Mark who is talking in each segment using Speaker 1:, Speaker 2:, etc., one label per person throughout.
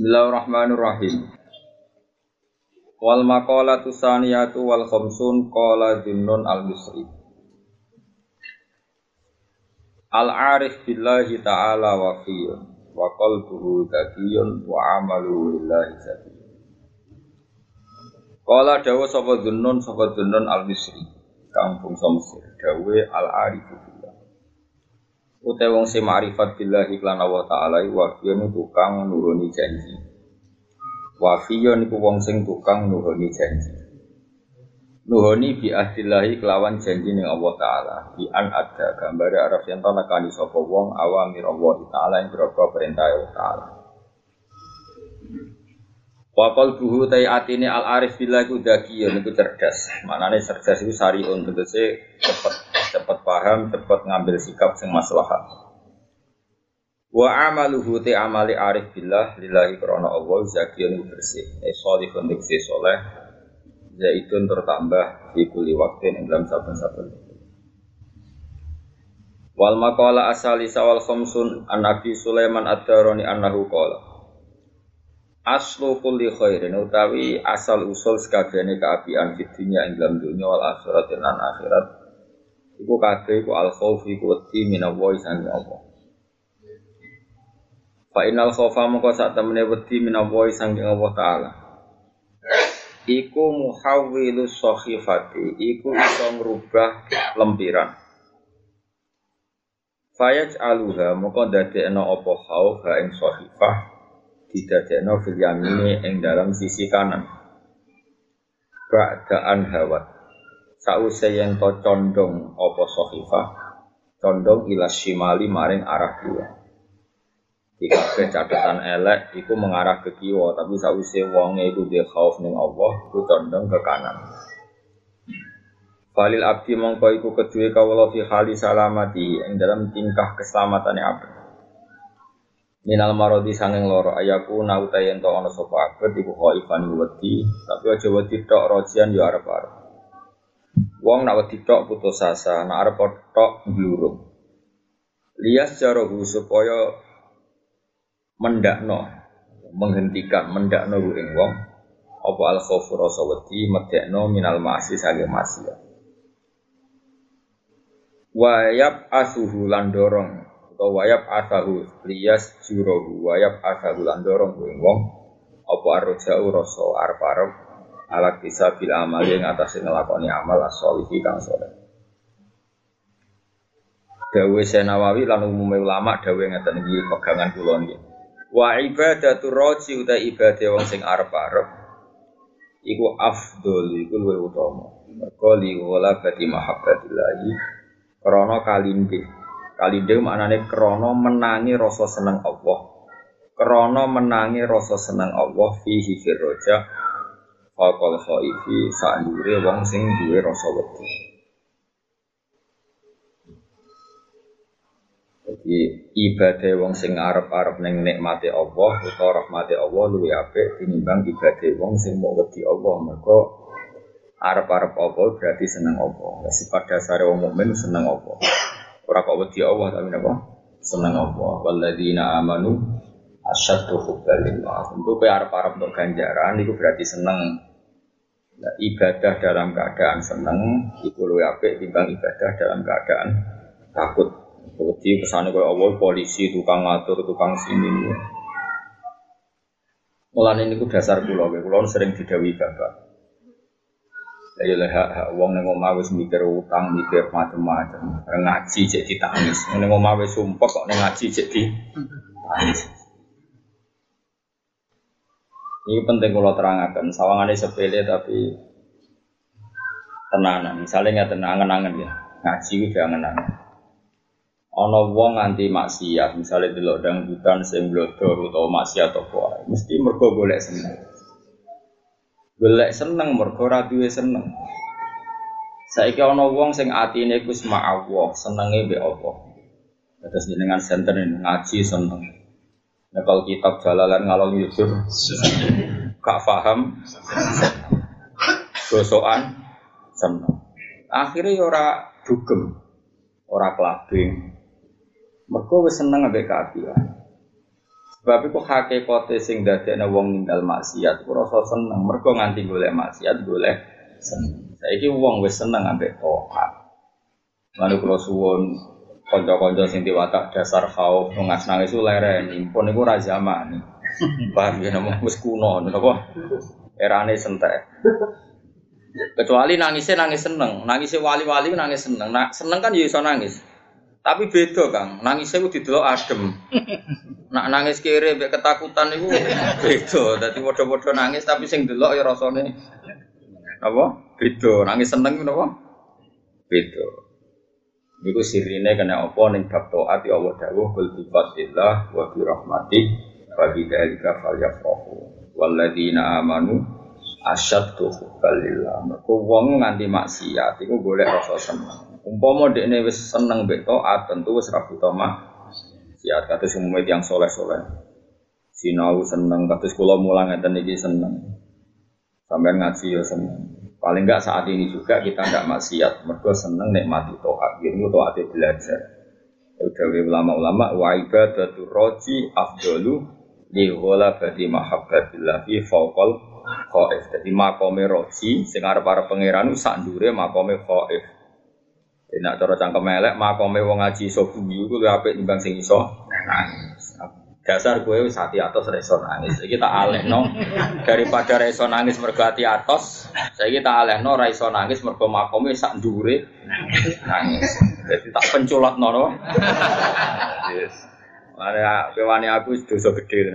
Speaker 1: Bismillahirrahmanirrahim. Wal maqalatu saniyatu wal khamsun qala Junnun al-Misri. Al-arif billahi ta'ala wa fiyun wa qalbuhu zakiyun wa amaluhu lillahi zakiyun. Qala dawa sapa Junnun sapa Junnun al-Misri. Kampung Mesir. Dawe al-arif Utai wong sing ma'rifat billahi lan Allah taala wafiyun tukang nuhuni janji. Wafiyun iku wong sing tukang nuhuni janji. Nuhuni bi ahdillahi kelawan janji ning Allah taala. Bi an ada gambare araf yen nekani sapa wong awamir Allah taala ing berapa perintah Allah taala. Wa qalbuhu tai atine al arif billahi ku dakiyun iku cerdas. Manane cerdas iku sariun tegese cepet cepet paham, cepet ngambil sikap sing maslahat. Wa amaluhu te amali arif billah lillahi krana Allah zakiyun bersih. Eh salihun diksi soleh. Zaitun tertambah di kuli waktu ing dalam saben-saben. Wal maqala asali sawal khamsun an Nabi Sulaiman ad-Darani annahu qala Aslu kulli khairin utawi asal usul sekabehane keapian fid dunya ing dalam dunya wal akhirat lan akhirat iku kabeh iku al khauf iku wedi minallahi sangi Allah. Fa innal khaufa mongko sak temene wedi minallahi sangi Allah taala. Iku muhawwilu sakhifati, iku iso ngrubah lempiran. Fayaj aluha mongko dadekno apa khauf ha ing sakhifah didadekno fil yamini ing dalam sisi kanan. Ba'daan hawat sause yen to condong apa sahifah condong ila shimali maring arah kiwa Jika catatan elek iku mengarah ke kiwa tapi sause wonge iku dia khauf ning Allah iku condong ke kanan. Falil abdi mongko iku kedue kawula fi hali salamati ing dalam tingkah keselamatane abdi. Minal marodi sanging loro ayaku nauta yen to ana sapa abet iku khaifan wedi tapi aja wedi tok rojian yo arep-arep Wong nak wedi tok putus asa, nak arep tok glurung. Lias jarohu supaya mendakno, menghentikan mendakno ing wong apa al khaufu rasa wedi medekno minal ma'asi sange maksiat. Wayab asuhu lan dorong atau wayab asahu lias jurohu wayab asahu lan dorong ing wong apa arja'u rasa arep-arep alat bisa bila amal yang atas ngelakoni amal asolihi kang soleh. Dawe Senawawi lan umumnya ulama dawe ngeten iki pegangan kula niki. Wa ibadatu roji uta ibadah wong sing arep-arep iku afdol iku luwih utama. Mergo li wala bati mahabbatillahi krana kalinde. Kalinde maknane krana menangi rasa seneng Allah. Krana menangi rasa seneng Allah fihi firroja Fakol khaifi sa'ndure wong sing duwe rasa wedi. Jadi ibadah wong sing arep-arep ning nikmate Allah utawa rahmate Allah luwih apik tinimbang ibadah wong sing mau wedi Allah. Mergo arep-arep apa berarti seneng apa. Sifat dasare wong mukmin seneng apa. Ora kok wedi Allah tapi napa? Seneng apa. Walladzina amanu asyaddu hubban lillah. Untuk arep-arep untuk ganjaran itu berarti seneng Nah, ibadah dalam keadaan seneng itu luwih apik ibadah dalam keadaan takut. Wedi kesane koyo Allah polisi tukang ngatur tukang sini. Mulane niku dasar kula, kula sering didawi bapak. Ya lah hak hak wong ning omah mikir utang, mikir macam-macam. Ngaji cek ditangis. Ning omah sumpah kok ning ngaji cek. Ini penting kalau terangkan, sawangannya sepele tapi tenanan. Misalnya nggak tenangan-angan ya, ngaji udah angan-angan. Ono wong nganti maksiat, misalnya di lodang hutan sing blodor atau maksiat apa, mesti mergo golek seneng. Golek seneng mergo ra duwe seneng. Saiki ono wong sing atine iku Allah, senenge mbek apa. Terus jenengan senter ngaji seneng. Nah kalau kitab jalalan ngalor yusuf gak paham gosokan seneng. Akhirnya ya ora dugem, ora kelabing. Mergo wis seneng ambek kaapian. Sebab itu hakikate sing dadekne wong ninggal maksiat ku rasa seneng. Mergo nganti golek maksiat golek seneng. Saiki wong wis seneng ambek tohat. Lalu kula suwun kanca-kanca sing diwatak dasar khauf ngas nangis leren impun iku ra zaman. Paham ya nemu wis kuno napa? Erane sentek. Kecuali nangisnya nangis seneng, nangisnya wali-wali nangis seneng. Nah, seneng kan ya iso nangis. Tapi beda Kang, nangisnya itu didelok adem. Nak nangis kiri mbek ketakutan itu beda. Dadi padha-padha nangis tapi sing delok ya rasane apa? Beda. Nangis seneng itu apa? Beda. Iku sirine kena apa ning bab taat ya Allah dawuh kul bi wa bi rahmati wa bi dzalika falyafrahu. Walladzina amanu asyaddu hubbalillah. Mergo wong nganti maksiat iku golek rasa seneng. Umpama dekne wis seneng mbek taat tentu wis ra butuh maksiat kados umumé yang soleh-soleh. Sinau seneng kados kula mulang ngeten iki seneng. Sampai ngaji ya seneng. Paling enggak saat ini juga kita enggak maksiat, mergo seneng nikmati toat. Ini toat belajar. Udah ulama-ulama wa ibadatu roji afdalu li badi mahabbatillah fi fawqal khaif. Jadi makome roji sing arep para pangeran sak ndure makome khaif. Nek cara cangkem elek makome wong ngaji iso guyu kuwi apik timbang sing iso nangis dasar gue wis hati atos reso nangis. Iki tak alehno daripada reso nangis mergo hati atos, saiki tak alehno ra iso nangis mergo makome sak ndure nangis. Jadi tak penculat nono. Yes. Mane pewani aku dosa gede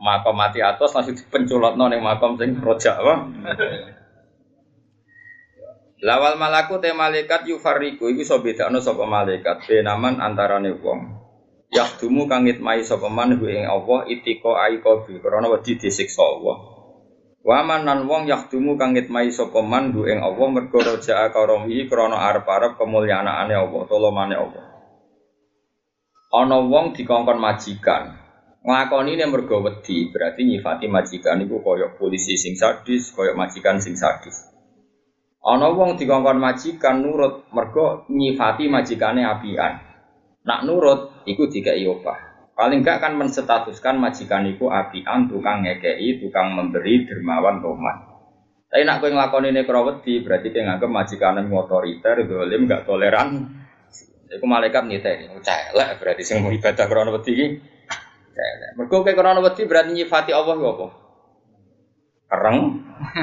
Speaker 1: makom mati atos langsung dipenculotno ning makom sing rojak apa. Lawal malaku te malaikat yufariku iku iso bedakno sapa malaikat benaman antarane wong. Yahdumu kangit mai sapa man hu ing Allah itiko aiko bi krana wedi disiksa Allah. Wa nan wong yahdumu kangit mai sapa man hu ing Allah mergo raja karomi krana arep-arep kemulyanaane Allah, tolomane Allah. Ana wong dikongkon majikan. Nglakoni ne mergo wedi, berarti nyifati majikan iku kaya polisi sing sadis, kaya majikan sing sadis. Ana wong dikongkon majikan nurut mergo nyifati majikane apian. Nak nurut, iku tiga opah. Paling gak kan menstatuskan majikan iku apian, tukang ngekei, tukang memberi, dermawan, roman. Tapi nak kowe nglakoni krawedi, berarti kowe nganggep majikan otoriter, dolim, gak toleran. Iku malaikat niteni, celek berarti sing mau ibadah krono wedi iki. Celek. Mergo kowe wedi berarti nyifati Allah iku apa? Kereng,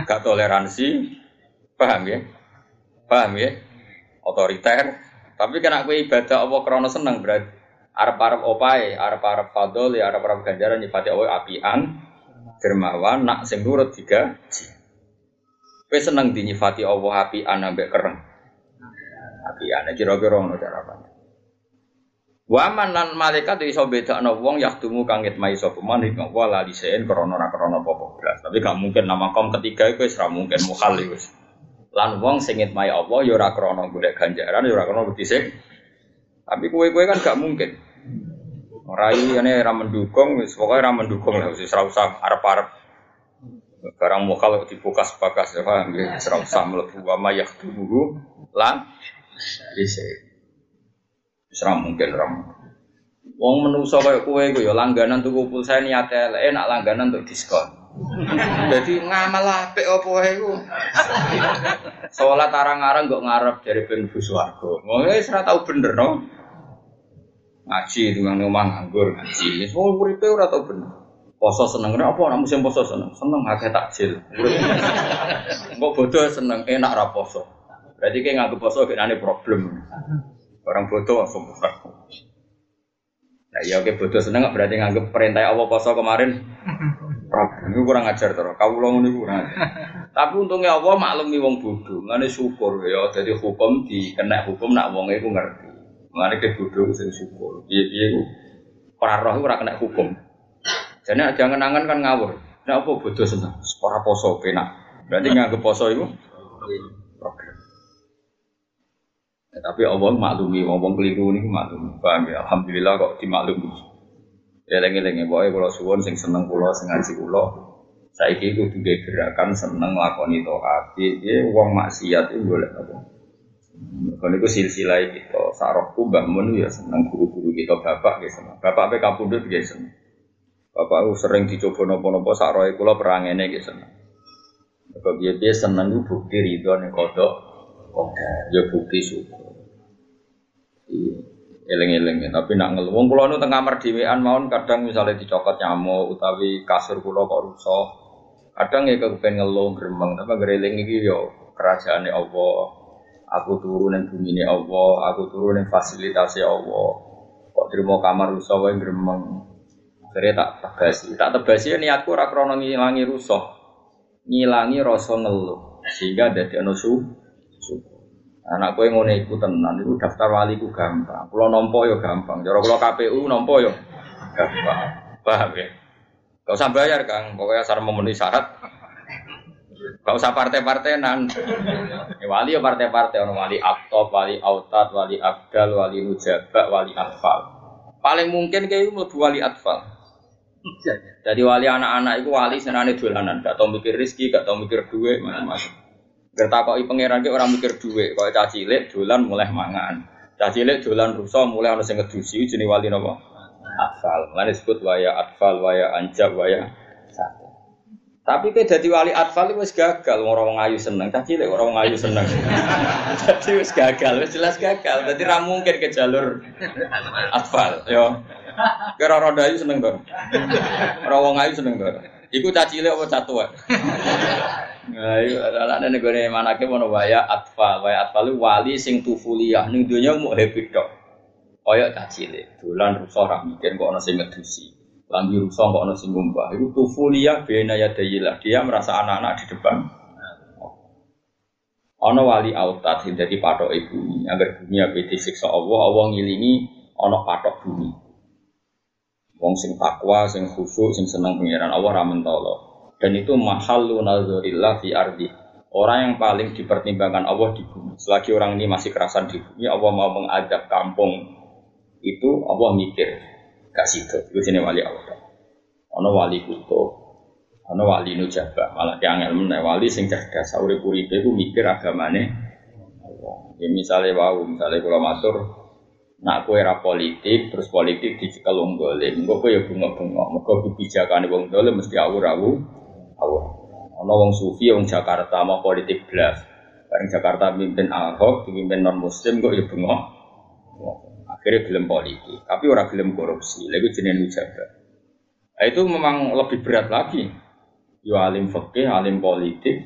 Speaker 1: gak toleransi. Paham ya? Paham ya? Otoriter, tapi kena kue ibadah Allah krono seneng berarti Arab Arab opai, Arab Arab fadol, ya Arab Arab ganjaran nyifati Allah apian, dermawan, nak sing nurut tiga. Kue seneng dinyifati Allah apian ambek kereng. Apian, kira-kira ngono cara apa? Waman lan malaikat iso bedakno wong yahdumu kangit mai sapa man ing apa lali sen krana ora krana apa Tapi gak mungkin nama kom ketiga iku wis mungkin mukhal wis. Lan wong sing ngitmai Allah ya ora krana golek ganjaran ya ora krana wedi Tapi kue-kue kan gak mungkin. Rai ini era mendukung, pokoknya era mendukung lah, wis usah arep-arep barang mukal dibukas-bakas ya paham ya, usah mlebu wa ma yaktubuhu lan bisa. Wis mungkin ora Wong menungso kaya kowe iku ya langganan tuku pulsa niate enak langganan untuk diskon. Jadi ngamal apik apa wae iku. Salat arang-arang kok ngarep dari ben swarga. Wong wis ora tau bener no. Ngaji dengan omah nganggur ngaji. Wong uripe ora tau bener. Poso seneng apa ora musim poso seneng. Seneng akeh takjil. Kok bodoh seneng enak ra poso. Berarti kayak nganggep poso kenane problem. Orang bodoh langsung Nah, ya oke bodoh seneng berarti nganggep perintah Allah poso kemarin. Itu kurang ajar terus. Kau ulang ini kurang ajar. Tapi untungnya Allah maklumi wong bodoh. Ngene syukur ya. Jadi hukum di kena hukum nak wong itu ngerti. Ngene ke bodoh sing syukur. Iya iya itu. Para roh ora kena hukum. Jadi jangan angan kan ngawur. Nah apa bodoh seneng. Ora poso penak. Berarti nganggep poso itu. Ya, tapi Allah maklumi, wong keliru ini maklumi. Paham ya? Alhamdulillah kok dimaklumi. Ya lengi-lengi boy kalau suwon sing seneng pulau sing ngaji pulau. Saiki kudu gerakan seneng lakoni toat. Piye wong maksiat itu boleh apa? Kalau itu silsilah kita, sarokku Mbak Mun ya senang guru-guru kita bapak ya senang. Bapak apa kapundut ya senang. Bapak aku sering dicoba nopo-nopo saroy kula perangene ya senang. Kalau dia dia senang itu bukti ridho nih kodok, ya bukti syukur. Iya, eleng-eleng ya. Tapi nak ngeluh, wong kula nu teng kamar mawon kadang misalnya dicokot nyamuk utawi kasur kula kok rusak. Kadang ya kepen ngeluh gremeng, tapi gereling iki yo kerajaane Allah. Aku turun yang bumi ini Allah, aku turun yang fasilitasi Allah. Kok terima kamar rusak wae gremeng. Akhirnya tak tebasi, tak tebasi niatku ora krana ngilangi rusak. Ngilangi rasa ngeluh sehingga dadi ana su. Anak kowe ngono iku tenan, iku daftar wali ku gampang. Kulo nampa yo gampang. Cara kulo KPU nampa yo gampang. Paham ya? Gak usah bayar, Kang. Pokoknya asal memenuhi syarat Gak usah partai-partainan. Ya, wali ya partai-partai orang wali aktop, wali autat, wali abdal, wali nujabak, wali atfal. Paling mungkin kayak itu wali atfal. Jadi wali anak-anak itu wali senane dolanan, gak tau mikir rizki, gak tau mikir duit, macam-macam. Gertakoki pangeran ki orang mikir duit, kalau caci cilik dolan mulai mangan. Caci cilik dolan rusak mulai ana sing ngedusi jenis wali napa? Atfal. Mulane disebut waya atfal, waya anjab, waya satu. Tapi kayak jadi wali atfal itu gagal, orang orang ayu seneng, caci cilik orang ayu seneng. jadi wis gagal, wis jelas gagal. Jadi ra mungkin ke jalur atfal, yo. Kira orang ayu seneng dong. Orang orang ayu seneng dong. Iku caci cilik apa catuan? Nah, iya, adalah yang mana kita mau waya atfal, waya atfal wali sing tufuliyah, nih dunia mau happy dok. Kaya cacile, dolan rusak ora mikir kok sing ngedusi. Lambi rusak kok ana sing ngumbah. Iku tufuliyah bena ya dayilah. Dia merasa anak-anak di depan. Ana wali autat sing dadi patok ibu agar bumi ape disiksa Allah, Allah ngilingi ana patok bumi. Wong sing takwa, sing khusyuk, sing seneng pengiran Allah ra mentolo dan itu mahallu nazarillah fi ardi. Orang yang paling dipertimbangkan Allah di bumi. Selagi orang ini masih kerasan di bumi, Allah mau mengadap kampung itu Allah mikir gak situ. Itu sini wali Allah. Ono wali kutub, ono wali nujaba, malah yang ilmu wali sing cerdas. Sauri uripe ku mikir agamane Allah. Ya misalnya wau, misalnya kalau matur nak kue era politik terus politik dicekel wong dolim engko kowe ya bunga-bunga mergo kebijakane mesti awur-awur Allah. Ono wong sufi wong Jakarta mau politik belas. Bareng Jakarta pimpin Ahok, dipimpin non Muslim kok ya bengok. Akhirnya gelem politik, tapi orang gelem korupsi. Lagi jenis ujaga. Nah, itu memang lebih berat lagi. Yo alim fakih, alim politik,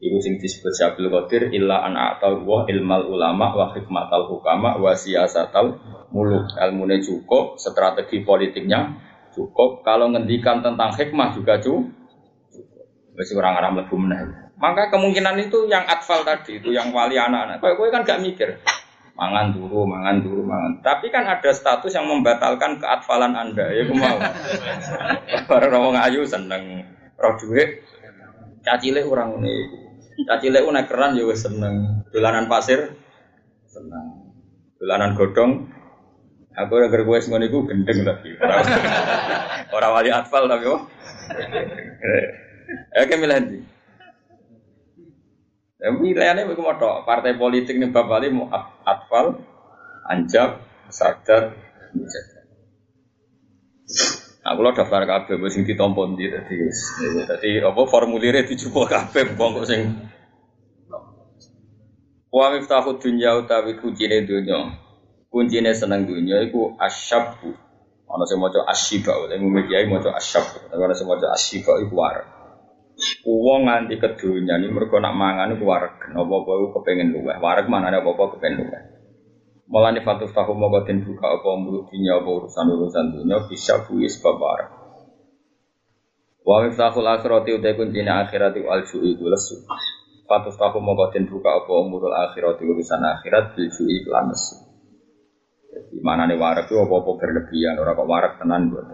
Speaker 1: Iku sing disebut Syabil Qadir illa an a'tal wa ilmal ulama wa hikmatal hukama wa siyasatal muluk. Ilmune cukup, strategi politiknya cukup. Kalau ngendikan tentang hikmah juga cukup. Masih orang Arab lebih meneh. Maka kemungkinan itu yang atfal tadi itu yang wali anak-anak. Kau kan gak mikir mangan dulu, mangan dulu, mangan. Tapi kan ada status yang membatalkan keatfalan anda. Ya mau. Para orang ayu seneng roh duit. Cacile orang ini. Cacile udah keran juga ya seneng. Dolanan pasir seneng. Dolanan godong Aku yang gue gue gendeng tapi orang wali atfal tapi oh. Ya ke milih ndi? Ya milihane iku moto partai politik nih Bapak mau atfal, anjab, sadar, Nah, kalau daftar kabeh wis sing ditampa ndi dadi dadi apa formulire dijupuk kabeh wong kok sing Wa miftahu dunya utawi kuncine dunya. Kuncine seneng dunya iku asyabu. Ana sing maca asyiba, lha mugi maca asyab. Ana sing maca asyiba. Uang nganti kedunya ini mereka nak mangan itu warek, nopo apa kepengen luweh. Warek mana ada apa kepengen luweh. Malah nih fatus tahu mau batin buka apa mulut dunia apa urusan urusan dunia bisa buis warek. Wa miftahul akhirati utai kuncinya akhirati al itu lesu. Fatus tahu mau batin buka apa umurul akhirati urusan akhirat bil su'i kelan lesu. Jadi mana nih warek itu apa-apa berlebihan, orang kok warek tenan buat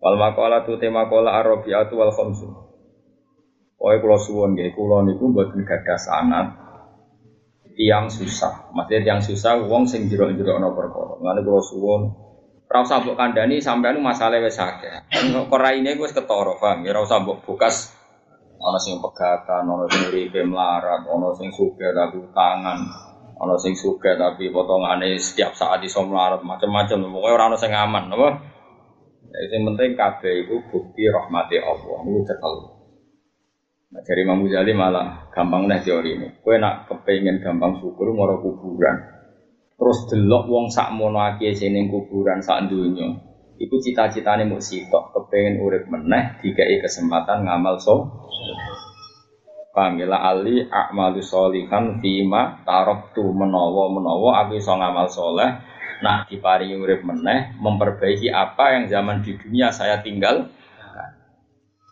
Speaker 1: Wal makola tu tema kola arabiatu wal khamsun. Pokoknya kalau suwon gak, kalau niku buat gadah sanat tiang susah. Maksudnya tiang susah, uang sing jero-jero no perkara. Lalu kalau suwon, rasa mbok kandani sampai anu masalah wes akeh. Korai ini gue ketoro, paham? Ya rasa mbok bukas ono sing pegatan, ono sing uripe melarat, ono sing suka tapi tangan. Ono sing suka tapi potongane setiap saat iso melarat macam-macam. Pokoknya orang ono sing aman, apa? Yang penting kabeh itu bukti rahmati Allah. Itu cekel. Nah, dari Imam Ghazali malah gampang nih teori ini. Kue nak kepengen gampang syukur moro kuburan. Terus delok wong sak mono akeh sing kuburan sak dunya. Iku cita-citane mau sitok, kepengen urip meneh dikai kesempatan ngamal so. Pamila ya? ali akmalu solihan fima tarok tu menowo menowo aku iso ngamal soleh nah diparingi urip meneh memperbaiki apa yang zaman di dunia saya tinggal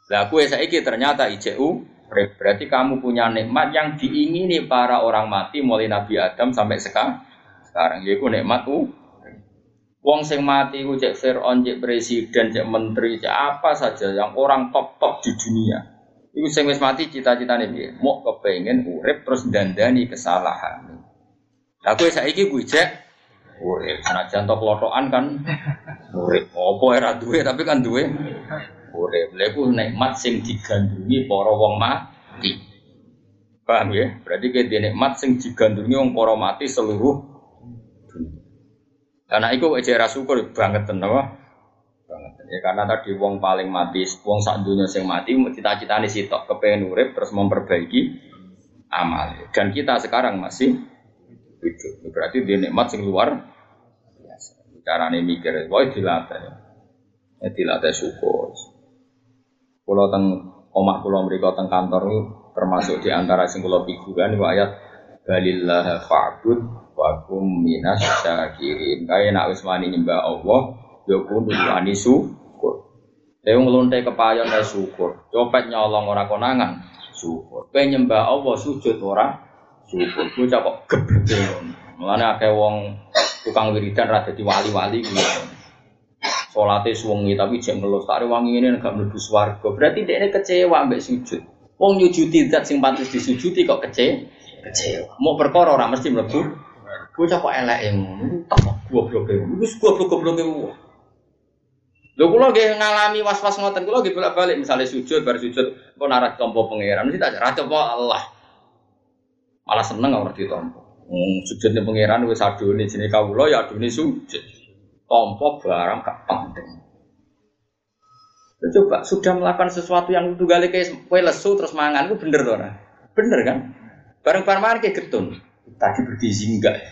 Speaker 1: lah aku saiki ternyata ICU berarti kamu punya nikmat yang diingini para orang mati mulai Nabi Adam sampai sekarang sekarang yaitu nikmat u Wong sing mati ku cek Fir'aun, cek presiden, cek menteri, cek apa saja yang orang top-top di dunia Iku sing wis mati cita-citane piye? Mau kepengen urip terus dandani kesalahan. Aku saiki kuwi cek urip. Senajan tok lotokan kan urip. Apa era duwe tapi kan duwe urip. Lha iku nikmat sing digandrungi para wong mati. Paham ya? Berarti kayak nikmat sing digandrungi wong para mati seluruh dunia. Karena itu ejera syukur banget tenan Ya karena tadi wong paling mati, wong sak dunia sing mati cita-citane sitok kepengen urip terus memperbaiki amal. Dan kita sekarang masih hidup. Berarti dia nikmat sing luar biasa. Carane mikir, wae dilatih. Ya dilatih syukur. Kalau teng omah kula mriku teng kantor termasuk di antara sing kula figuran iku ayat balillah fa'bud wa kum minas syakirin. Kaya nak wis wani nyembah Allah, ya kudu wani Dewa ngeluntai kepayon ya syukur. Copet nyolong ora konangan syukur. Kowe nyembah Allah sujud ora syukur. Bocah kok geblek. Mulane akeh wong tukang wiridan ra dadi wali-wali. Salate suwengi tapi jek ngelus tare wangi ini gak mlebu swarga. Berarti dekne kecewa mbek sujud. Wong nyujudi zat sing pantes disujudi kok kecewa. Kecewa. Mau perkara ora mesti mlebu. Bocah kok eleke ngono. Tak gobloke. Wis goblok-gobloke wong. Lho kula nggih ngalami was-was ngoten kula nggih bolak-balik misalnya sujud bar sujud kok narak tompo pangeran mesti tak ra Allah. Malah seneng ora ditompo. Hmm, sujudnya pangeran wis adune jenenge kawula ya adune sujud. Tompo barang gak penting. Coba sudah melakukan sesuatu yang tunggal kayak kue lesu terus mangan itu bener tuh Bener kan? Bareng bareng kayak getun. Tadi bergizi enggak?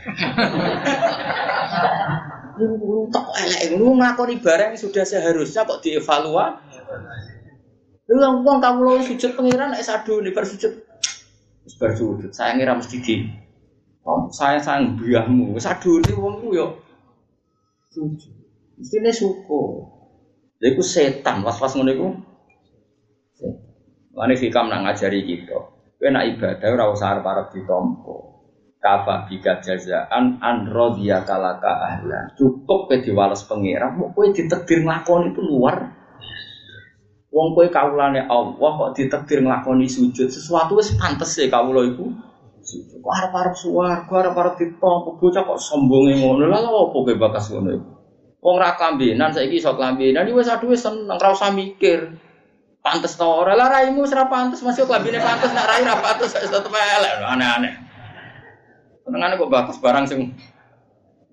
Speaker 1: Lu tak elek, lu ngakoni barang sudah seharusnya kok dievaluasi. Lu yang uang kamu lo sujud pengiran, nek sadu nih bersujud, bersujud. Saya ngira mesti di, oh, saya sayang biahmu, sadu nih uang lu nih suko. Jadi aku setan, was-was ngono iku. Fikam nak ngajari kita. Kowe nak ibadah ora usah arep-arep ditampa kafa bika jazaan an rodiya kalaka ahlan cukup ke diwales pengira mau kue ditekdir ngelakoni itu luar wong kue kaulane Allah kok ditekdir ngelakoni sujud sesuatu wis pantes ya kaulo itu kok kok harap harap ditompo bocah kok sombongnya ngono? Lah apa kowe bakas ngono? Itu wong ra kambinan saiki iso kambinan wis aduh wis seneng ra usah mikir. Pantes to ora? Lah raimu ora pantes masih klambine pantes nak rai ra pantes tetep elek. Aneh-aneh. Senengane kok bagus barang sing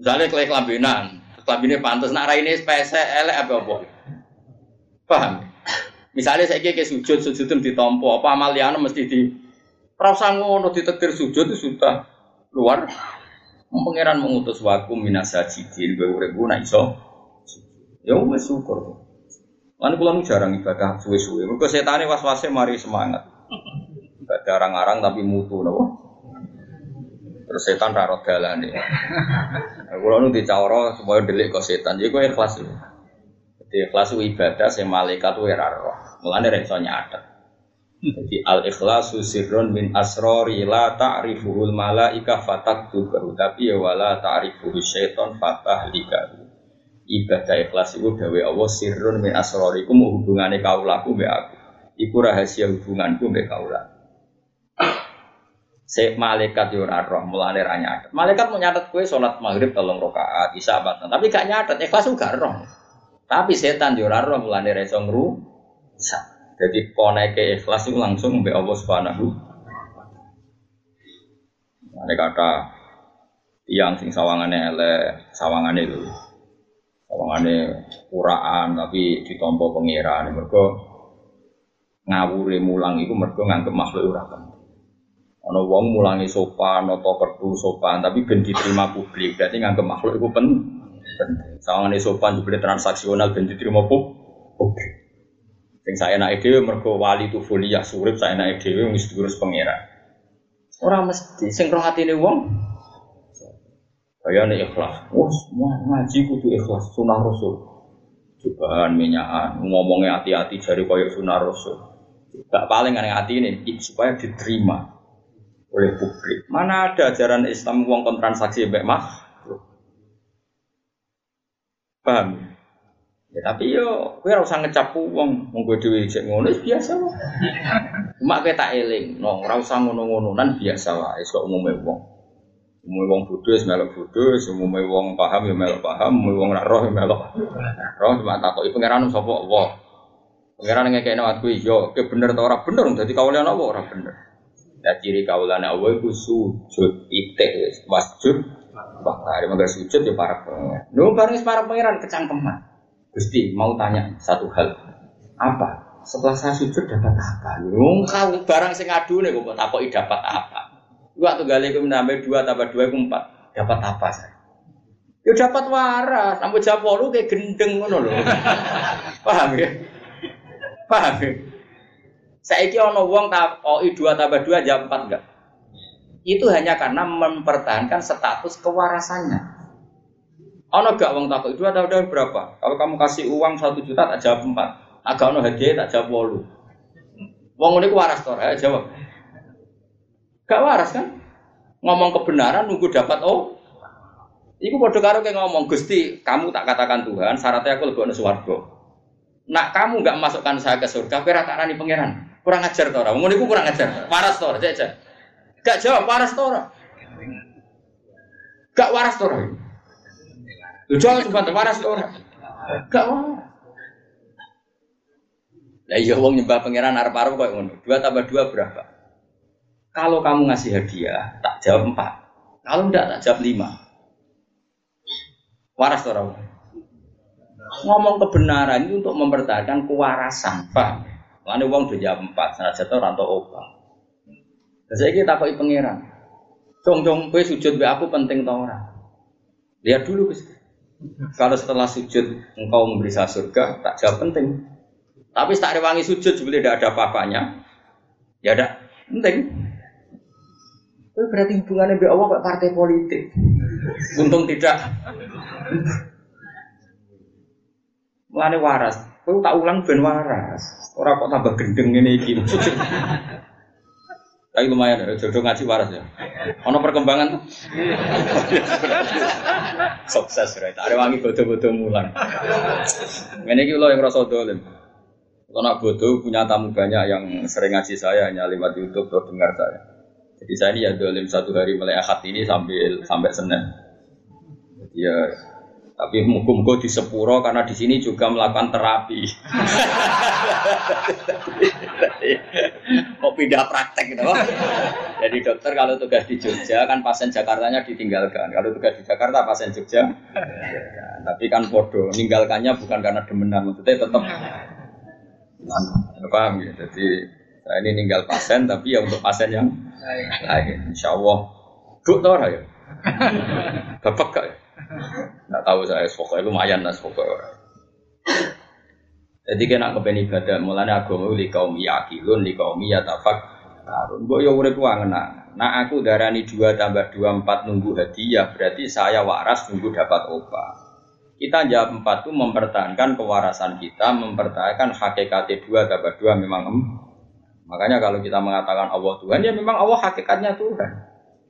Speaker 1: misalnya kelek kelambinan, kelambine pantas nak raine spese elek apa apa. Paham? Misalnya saya kayak sujud, sujud itu ditompo, apa amaliana mesti di rasa ngono ditetir sujud itu sudah luar. Pangeran mengutus waku minasajidin, gue urip nak iso. Ya wis syukur. Lan kula jarang ibadah suwe-suwe. Mergo setane was-wase mari semangat. Ibadah arang-arang tapi mutu napa? Terus setan raro dalan ya. Kalau nu dicawro supaya delik kok setan, jadi gue ikhlas lu. Jadi ikhlas ibadah, saya malaikat itu raro. Mulanya reso nyatet. Jadi al ikhlasu sirrun min asrori la ta'rifuhul malaika fatak tubahu tapi ya wala ta'rifuhu syaiton fatah likahu. Ibadah ikhlas itu dawe Allah sirrun min asrori ku mau hubungannya kaulaku be aku. Iku rahasia hubunganku be kaulaku. Se malaikat yo ora roh, mulane ra nyatet. Malaikat mau nyatet kowe salat maghrib tolong rakaat, isya batan. Tapi gak nyatet, ikhlas gak roh. Tapi setan yo ora roh, mulane ra iso. Jadi koneke ikhlas itu langsung mbek Allah Subhanahu Ada kata tiang sing sawangane elek, sawangane lho. Sawangane kuraan tapi ditompo pangeran mergo ngawure mulang iku mergo nganggep makhluk penting. Ana wong mulangi sopan, atau kertu sopan, tapi ben diterima publik. Berarti nganggep makhluk iku penting. Sawangane sopan juga transaksional ben diterima publik. Sing saya naik dhewe mergo wali tu folia surip saya naik dhewe wis diurus pangeran. Ora mesti sing roh atine wong Kayane ikhlas. Wah, semua ngaji kudu ikhlas sunah rasul. Cobaan minyakan ngomongnya hati-hati jari koyok sunah rasul. Gak paling aneh hati ini supaya diterima oleh publik. Mana ada ajaran Islam uang kontransaksi mbak mah? Paham? Ya tapi yo, kowe ora usah ngecap wong, wong kowe cek ngono biasa wae. Cuma kowe tak eling, no, ora usah ngono-ngono nan biasa wae, kok umume wong. Umume wong bodho wis melok bodho, wong paham ya melok paham, umume wong ora roh ya melok. Roh cuma takoki pangeran sapa Allah. Pangeran ngekekno aku yo, ke bener ta ora bener, dadi kawulan apa ora bener. Nah ciri kaulane Allah itu sujud, itik, wasjud, bahkan maka sujud ya para pangeran. Lu bareng para pangeran kecangkeman. Gusti mau tanya satu hal. Apa? Setelah saya sujud dapat apa? Wong kau barang sing adu nih kok takoki dapat apa? Dua tuh gali menambah dua tambah dua itu empat. Dapat apa saya? Ya dapat waras. Sampai jawab lu kayak gendeng ngono loh. Paham ya? Paham ya? Saya iki ono wong takoki dua tambah dua jam empat enggak? Itu hanya karena mempertahankan status kewarasannya. Ono gak uang takut itu ada udah berapa? Kalau kamu kasih uang satu juta tak jawab empat. Agak ono hadiah tak jawab walu. Uang ini waras toh, ya jawab. Gak waras kan? Ngomong kebenaran nunggu dapat oh. Iku bodoh karo kayak ngomong Gusti, kamu tak katakan Tuhan, syaratnya aku lebih suwargo. Nak kamu gak masukkan saya ke surga, kira tak rani pangeran. Kurang ajar toh orang. Ngomong kurang ajar. Waras toh, aja. Gak jawab waras toh Gak waras toh Lu jangan cuma waras orang. Gak waras. Lah iya wong nyembah pangeran arep-arep kok ngono. Dua tambah dua berapa? Kalau kamu ngasih hadiah, tak jawab empat. Kalau enggak, tak jawab lima. Waras orang. Ngomong kebenaran itu untuk mempertahankan kewarasan, paham? Lalu uang udah jawab empat, sana jatuh rantau obat. Dan saya kita tahu pangeran. Cong cong, sujud be aku penting tau orang. Lihat dulu guys. Kalau setelah sujud engkau memberi saya surga, tak jawab penting. Tapi tak rewangi sujud sebetulnya tidak ada apa-apanya. Ya ada penting. Itu berarti hubungannya dengan Allah kayak partai politik. Untung tidak. Mulane waras. Kau tak ulang ben waras. Orang kok tambah gendeng ini iki. Tapi lumayan ya, jodoh ngaji waras ya. Ono perkembangan tuh. Sukses right. Ada wangi bodoh-bodoh mulan. Ini kita yang rasa dolim. Kalau nak bodoh punya tamu banyak yang sering ngaji saya hanya lewat YouTube atau dengar saya. Jadi saya ini ya dolim satu hari mulai akad ini sambil sampai senin. Jadi ya tapi mukum di Sepuro karena di sini juga melakukan terapi. Mau pindah praktek gitu. Jadi dokter kalau tugas di Jogja kan pasien Jakartanya ditinggalkan. Kalau tugas di Jakarta pasien Jogja. Tapi kan bodoh, meninggalkannya bukan karena demenan, maksudnya tetap paham ya. Jadi saya ini ninggal pasien tapi ya untuk pasien yang lain. Insya Allah. Duk tau ya? Bapak gak ya? Nggak tahu saya, pokoknya lumayan lah pokoknya. Jadi kena kepen ibadah, mulanya agama li kaum yakilun, li kaum yatafak karun. Mbok yo urip ngena. Nah aku darani dua tambah dua empat nunggu hadiah, berarti saya waras nunggu dapat obat. Kita jawab empat itu mempertahankan kewarasan kita, mempertahankan hakikat dua tambah dua memang em. Makanya kalau kita mengatakan Allah Tuhan, ya memang Allah hakikatnya Tuhan.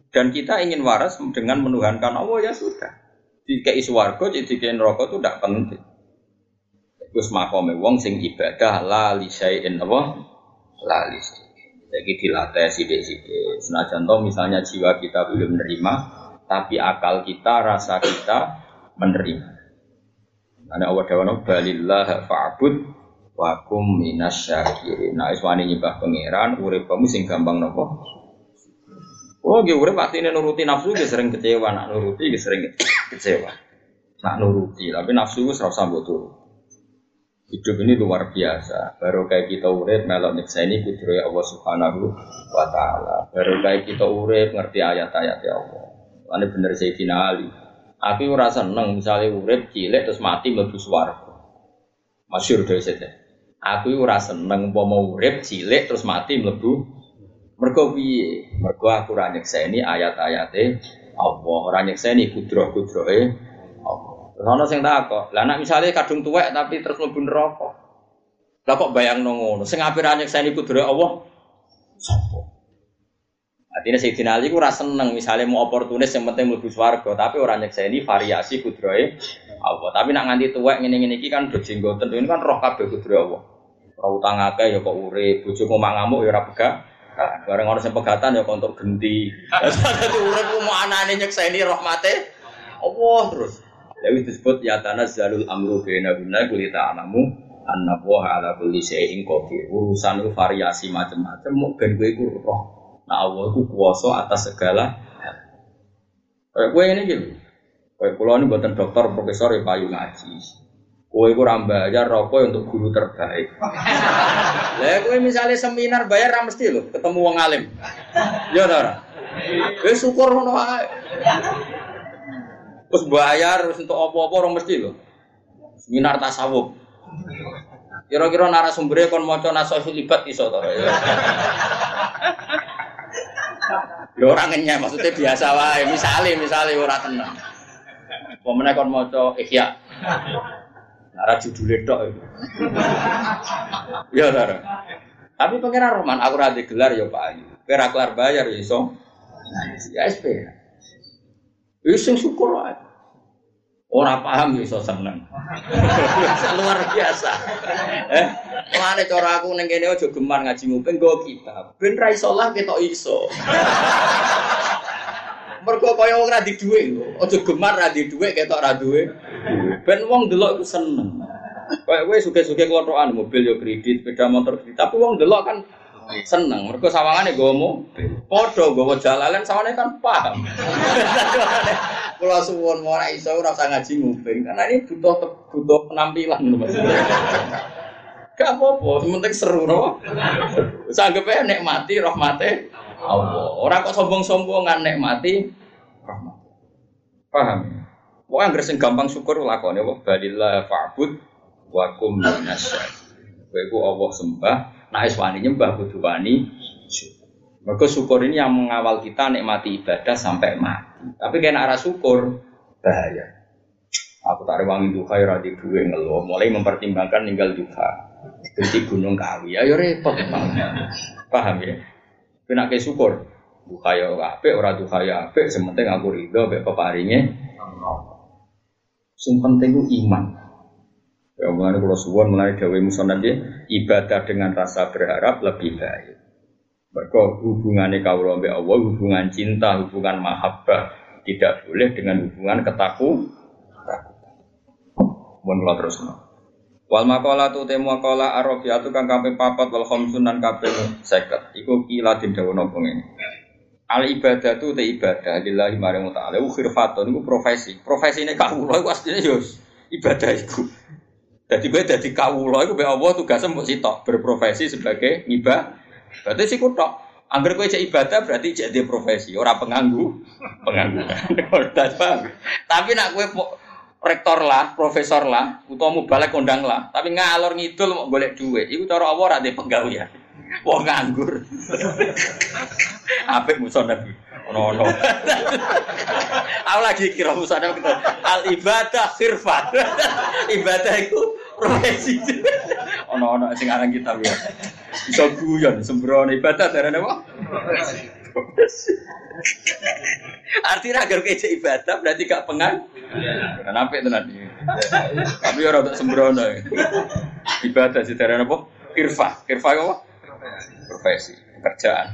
Speaker 1: Dan kita ingin waras dengan menuhankan Allah ya sudah dikei swarga jadi dikei neraka itu tidak penting. Gus makome wong sing ibadah la li syai'in apa? La li Jadi dilatih sidik-sidik. Senajan toh misalnya jiwa kita belum menerima, tapi akal kita, rasa kita menerima. Karena Allah dawana balillah fa'bud wa kum minas syakirin. Nah, iswani nyibah pangeran, urip kamu sing gampang nopo. Oh, gue urip pasti nuruti nafsu, gue sering kecewa, nak nuruti, gue sering kecewa. Nak nuruti, tapi nafsu gue serasa butuh. Hidup ini luar biasa. Baru kayak kita urip melok ini kudroy Allah Subhanahu wa taala. Baru kayak kita urip ngerti ayat-ayat ya Allah. Ini bener Sayyidina Ali. Aku ora seneng misalnya urip cilik terus mati mlebu swarga. Masyhur saja. Aku ora seneng umpama urip cilik terus mati mlebu Mergo piye? Mergo aku ora nyekseni ayat-ayate Allah, ora nyekseni kudroh-kudrohe Allah. Terus ana sing takok, lah nek misale kadung tuwek tapi terus mlebu neraka. Lah kok bayang ngono? Sing ape ora nyekseni kudrohe Allah? Sopo? Artinya Sayyidina Ali ku rasa seneng misalnya mau oportunis yang penting mlebu swarga, tapi orang nyekseni variasi kudrohe Allah. Tapi nak nganti tuwek ngene-ngene iki kan do jenggoten ini kan roh kabeh kudrohe Allah. Ora utang akeh ya kok urip, bojomu mangamuk ya ora. Bareng orang yang pegatan ya kontok genti. Jadi urip mau anane nyekseni rahmate Allah terus. Jadi disebut ya tanah zalul amru bena guna kulita anamu anna wa ala kulli syai'in qadir. Urusan itu variasi macam-macam mau ben iku roh. Nah Allah itu kuasa atas segala Kayak gue ini gitu. Kayak pulau ini buatan dokter, profesor, ya payu ngaji. Kue ku bayar rokok untuk guru terbaik. Lah kue misalnya seminar bayar ra mesti lho, ketemu wong alim. Ya ora. Wis syukur ngono wae. Terus bayar terus untuk apa-apa orang mesti lho. Seminar tasawuf. Kira-kira narasumbernya kon maca nasohi libat iso to. Ya ora ngenyek maksudnya biasa wae. Misale misale ora tenang. Pemenang kon maca ihya. Nara judulnya tok ya Nara. Tapi pengen Roman, aku rada gelar ya Pak Ayu. Kira kelar bayar ya iso. Ya SP. Ya sing syukur wae. Orang paham ya iso seneng. Luar biasa. Eh, mana cara aku neng kene gemar ngaji nguping go kita. Ben ra iso lah ketok iso. Mergo kaya wong ra di dhuwit Aja gemar ra di dhuwit ketok ra duwe. Ben wong delok iku seneng. Kayak kowe suge-suge kelothokan mobil yo kredit, sepeda motor kredit, tapi wong delok kan seneng. Mergo sawangane nggawa mobil. Padha nggawa jalalan sawane kan paham. Kula suwun ora iso ora usah ngaji nguping karena ini butuh butuh penampilan maksudnya. Gak apa-apa, penting seru no. Sanggepnya nikmati rahmate Allah. Orang kok sombong-sombongan nikmati rahmat. Paham? Pokoknya nggak sing gampang syukur lakone wa balillah fa'bud wa kum minasyar. Kowe Allah sembah, nah wani nyembah kudu wani Mereka syukur ini yang mengawal kita nikmati ibadah sampai mati. Tapi kena arah syukur bahaya. Aku tarik wangi duha ya di duwe ngeluh, mulai mempertimbangkan tinggal duha. Jadi gunung kawi, ayo repot Paham ya? Kena ke syukur. Duha ya apik, ora duha ya apik, sementing aku ridho mek peparinge Sing penting iman. Ya mulai kalau suwon mulai gawe musonat dia ibadah dengan rasa berharap lebih baik. Mereka hubungannya kau mbek Allah, hubungan cinta, hubungan mahabbah tidak boleh dengan hubungan ketaku. Mohon terus. Wal makola tu temu makola arabiatu kang kape papat wal khamsunan kape seket. Iku kila tin dawu nopo Al ibadah itu te ibadah lillahi maring ta'ala. Ku khirfatun iku profesi. Profesine kawula iku asline yo ibadah iku. Dadi kowe dadi kawula iku be Allah tugasnya mbok sitok berprofesi sebagai ibadah. Berarti sih tok. Angger kowe cek ibadah berarti cek dia profesi, ora penganggu, penganggu. Tapi nak kowe rektor lah, profesor lah, utawa mubalek kondang lah, tapi ngalor ngidul mau golek duit, iku cara Allah ora penggawean. Wong nganggur. Apik musa Nabi. Ono ono. Aku lagi kira musa Nabi al ibadah khirfat. ibadah itu profesi. Ono ono sing aran kita ya. Bisa guyon sembrono ibadah darane apa? Artinya agar kece ibadah berarti gak pengan. Kenapa itu nanti? Tapi orang tak sembrono. Ibadah sih darane apa? Kirfa, kirfa apa? profesi pekerjaan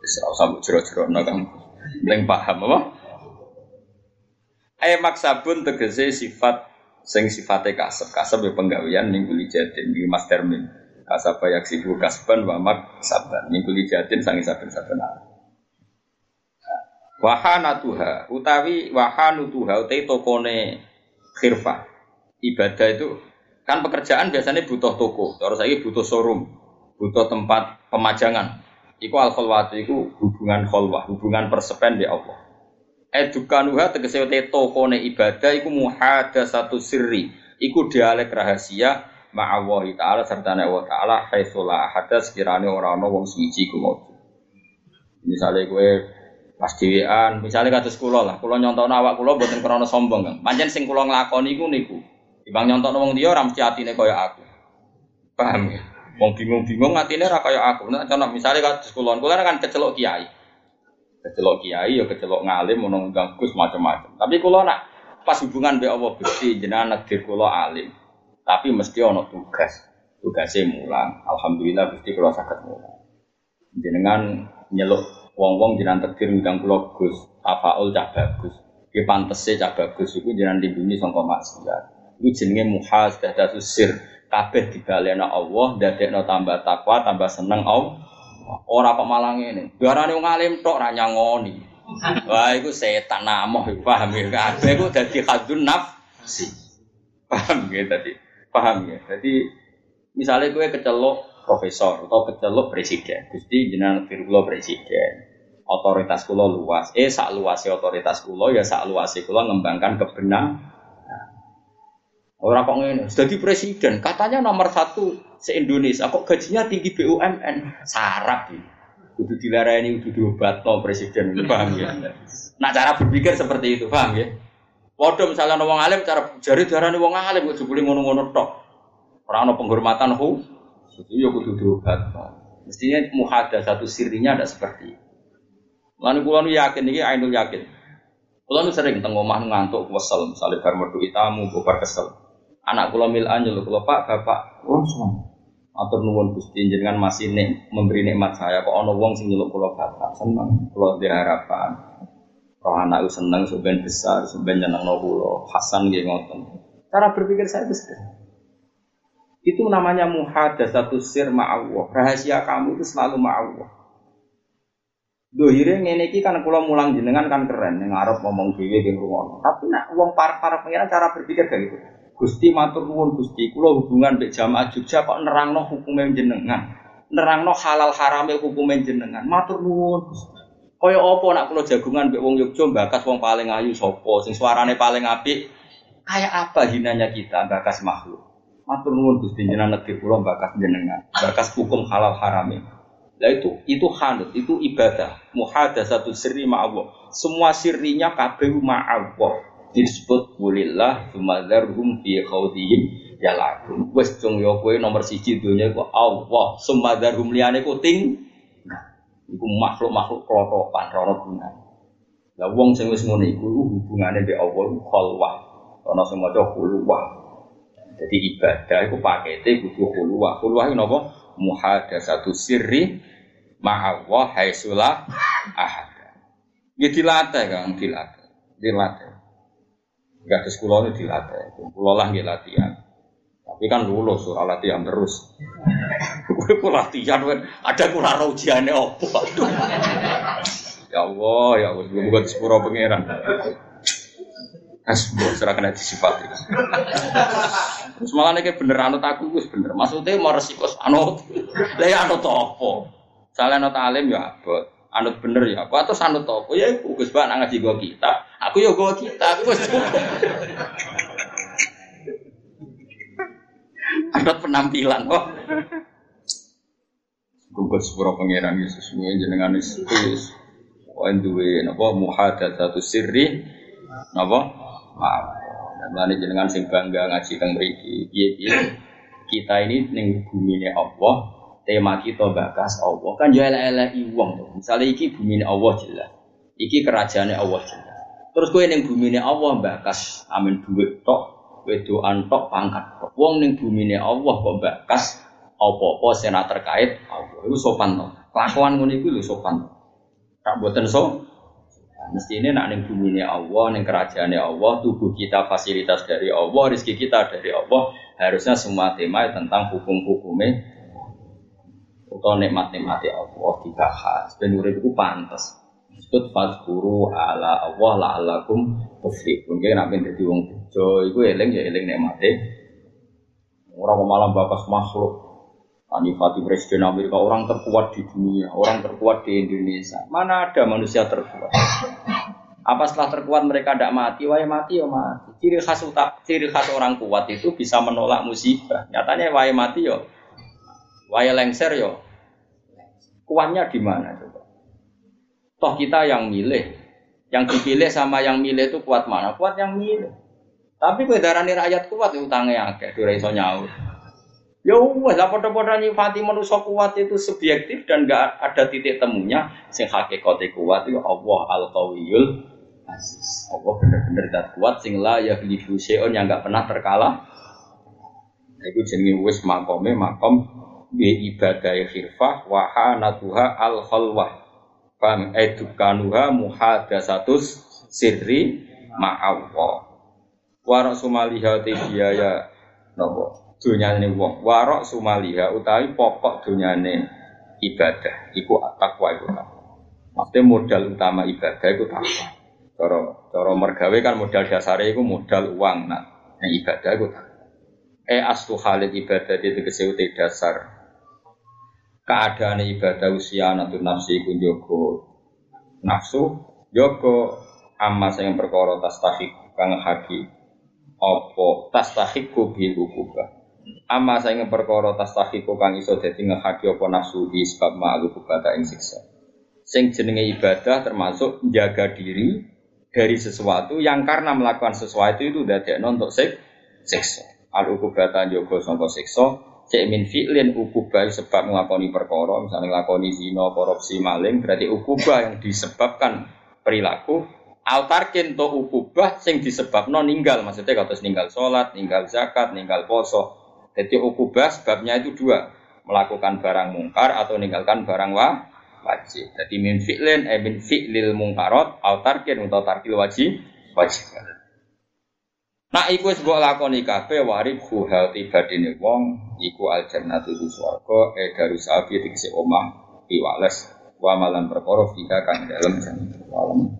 Speaker 1: bisa usah jero-jero kan yang paham apa Ayo maksabun tegese sifat sing sifatnya kasep kasep ya penggawean ning kuli jatin di mas termin Kasaba yaksibu kasban wa mak saban. Minggu jatin sangi saben-saben Wahana tuha. Utawi wahanu tuha utai tokone khirfah. Ibadah itu kan pekerjaan biasanya butuh toko. Terus lagi butuh showroom butuh tempat pemajangan. Iku al kholwat iku hubungan kholwah hubungan persepen di Allah. Edukanuha tegese utai tokone ibadah iku muhada satu sirri. Iku dialek rahasia ma'awahi ta'ala serta Allah ta'ala haitsulah ahada sekiranya orang-orang wong suci ku misalnya gue Pas dhewean, misale kados kula lah, kula nyontokno awak kula mboten krana sombong, Kang. Pancen sing kula nglakoni iku niku. Timbang nyontokno wong liya ora mesti atine kaya aku. Paham ya? Wong bingung-bingung atine ora kaya aku. Nek contoh misale kados kula, kula kan kecelok kiai. Kecelok kiai ya kecelok ngalim ono ganggus macam-macam. Tapi kula nak pas hubungan mbek Allah Gusti jenengan negdir kula alim. Tapi mesti ono tugas. Tugasnya mulang. Alhamdulillah Gusti kula saged mulang. Jenengan nyeluk wong-wong jiran takdir ngundang kula Gus, tafaul cah bagus. Ki pantese cah bagus iku jiran lindungi sangka maksiat. Iku jenenge muhas dadatus sir. Kabeh dibalena Allah, dadekno tambah takwa, tambah seneng Allah. Ora kok malah ngene. Biarane wong alim tok ra nyangoni. Wah, iku setan namoh, paham ya? Kabeh iku dadi khadun nafsi. Paham ya tadi? Paham ya? Jadi misalnya gue kecelok profesor atau kecelok presiden, gusti jenengan firula presiden otoritas kulo luas. Eh sak luasnya otoritas kulo ya sak luasnya kulo ngembangkan kebenaran. Orang kok ngene, jadi presiden, katanya nomor satu se Indonesia, kok gajinya tinggi BUMN, sarap ya. Dilarani, kudu diobat no presiden, paham ya? Nah cara berpikir seperti itu, paham ya? Waduh misalnya wong alim, cara jari darah wong alim, kudu boleh ngono-ngono tok. Orang no penghormatan hu, itu ya kudu diobat. Mestinya muhada satu sirinya ada seperti itu. Kulo nu yakin ini ainul yakin. Kulo nu sering teng omah ngantuk kesel, misalnya bar metu itamu, bar kesel. Anak kulo mil anjul, kulo pak bapak, semua. Atur nuwun Gusti jenengan masih nek memberi nikmat saya kok ana wong sing nyeluk kula bapak seneng kula harapan. Roh anak seneng sebenarnya besar sebenarnya nyenengno kula Hasan nggih ngoten. Cara berpikir saya itu Itu namanya muhadatsatu sir ma'allah. Rahasia kamu itu selalu ma'allah. Dohire ngene iki kan kula mulang jenengan kan keren ning arep ngomong dhewe di rumah. Tapi nak wong para para pengiran cara berpikir kayak gitu. Gusti matur nuwun Gusti, kula hubungan mbek jamaah Jogja kok nerangno hukume jenengan. Nerangno halal harame hukume jenengan. Matur nuwun Gusti. Kaya apa nak kula jagungan mbek wong Yogja bakas wong paling ayu sapa, sing suarane paling apik. Kayak apa hinanya kita bakas makhluk. Matur nuwun Gusti jenengan negeri kula bakas jenengan. Bakas hukum halal harame. Nah itu itu hanut, itu ibadah. satu sirri ma'allah. Semua sirrinya kabeh ma'allah. Disebut bulillah sumadharhum fi khawdihim yalakun. Wes cung yo kowe nomor siji dunia iku Allah. Sumadharhum liyane ku ting. Iku makhluk-makhluk klotokan rono gunane. Lah wong sing wis ngono iku hubungane mbek Allah khalwah. Ana sing maca khulwah. Jadi ibadah iku pakete kudu khulwah. Khulwah iku napa? Muhadatsatu sirri ma'allah haisulah ahad. Ya dilatih kan, dilatih. Dilatih. Gak ada sekolah ini dilatih. Kulo lah nggih latihan. Tapi kan lulus surah latihan terus. Gue pun latihan kan ada kurang ujiannya opo. ya Allah, ya Allah, gue bukan sepuro pangeran. Asbro, serah kena disifati. Terus malah nih bener anut aku, gue bener. Maksudnya mau resiko anut, lah ya anut apa? Salah anut alim ya abot. Anut bener ya apa atau anut apa ya Gus Bak ngaji gua kita. Aku ya gua kita, aku wis Anut penampilan kok. Gugus sepuro pangeran Yesus sesuai jenengan Yesus. Wae duwe napa muhadatsatu sirri napa? Maaf. Dan jenengan sing bangga ngaji teng mriki. Piye-piye kita ini ning bumi Allah tema kita bakas Allah kan ya elek i wong misalnya iki bumi Allah jelas iki kerajaannya Allah jelas terus kue neng bumi Allah bakas amin duit tok wedoan tok pangkat. Wong neng bumi Allah kok bakas apa-apa sena terkait Allah. Itu sopan tok kelakuan ngono iku lho sopan. Tak buatan so. Mesti ini nak neng bumi Allah neng kerajaannya Allah tubuh kita fasilitas dari Allah rezeki kita dari Allah harusnya semua tema tentang hukum-hukumnya utawa nikmat-nikmate Allah dibahas. Ben urip iku pantes disebut fazkuru ala Allah la'allakum tuflihun kene nek dadi wong bejo iku eling ya eling nikmate ora malah bakas makhluk Anifati Presiden Amerika orang terkuat di dunia, orang terkuat di Indonesia. Mana ada manusia terkuat? Apa setelah terkuat mereka tidak mati? Wah mati ya mati. Ciri khas utak, ciri khas orang kuat itu bisa menolak musibah. Nyatanya wah mati yo, wah lengser yo. Kuatnya di mana? Toh kita yang milih, yang dipilih sama yang milih itu kuat mana? Kuat yang milih. Tapi kedaran rakyat kuat itu utangnya agak, dua iso nyaur. Ya wes lah podo-podo nyifati manusia kuat itu subjektif dan gak ada titik temunya. Sing hakikate kuat itu Allah al qawiyul aziz. Allah benar-benar dat kuat sing la ya bilifu seon yang gak pernah terkalah. Iku jenenge wis makome makom bi ibadah khirfah wa hanatuha al khalwah. Fam edukanuha muhadasatus sirri ma'awwa. Wa rasumaliha biaya nopo? Dunyane wong. Warok sumaliha utawi pokok dunyane ibadah. Iku takwa iku takwa maksudnya modal utama ibadah iku takwa. Cara cara mergawe kan modal dasare iku modal uang nah yang ibadah iku takwa. Eh aslu halid ibadah itu kesehute dasar keadaan ibadah usia natu nafsi iku joko nafsu joko amma sing perkara tastahik kang haki apa tastahiku bil ukubah Ama saya ingin perkara tastahiku kang iso dadi ngehaki apa nafsu di sebab ma'lu bukata ing siksa. Sing jenenge ibadah termasuk menjaga diri dari sesuatu yang karena melakukan sesuatu itu dadekno untuk sik siksa. Al ukubata jogo sangka siksa, cek min fi'lin ukubah sebab nglakoni perkara, misalnya nglakoni zina, korupsi, maling, berarti ukubah yang disebabkan perilaku altarkin to ukubah sing disebabno ninggal maksudnya kados ninggal sholat, ninggal zakat, ninggal poso jadi ukubah sebabnya itu dua, melakukan barang mungkar atau meninggalkan barang wa, wajib. Jadi min fi'lin eh min fi'lil mungkarot au tarkin atau tarkil wajib wajib. Nah, iku wis mbok lakoni kabeh warib hal tibadine wong iku al jannatu di swarga e darusabi tegese omah piwales wa malan perkara fika kang dalem jannah.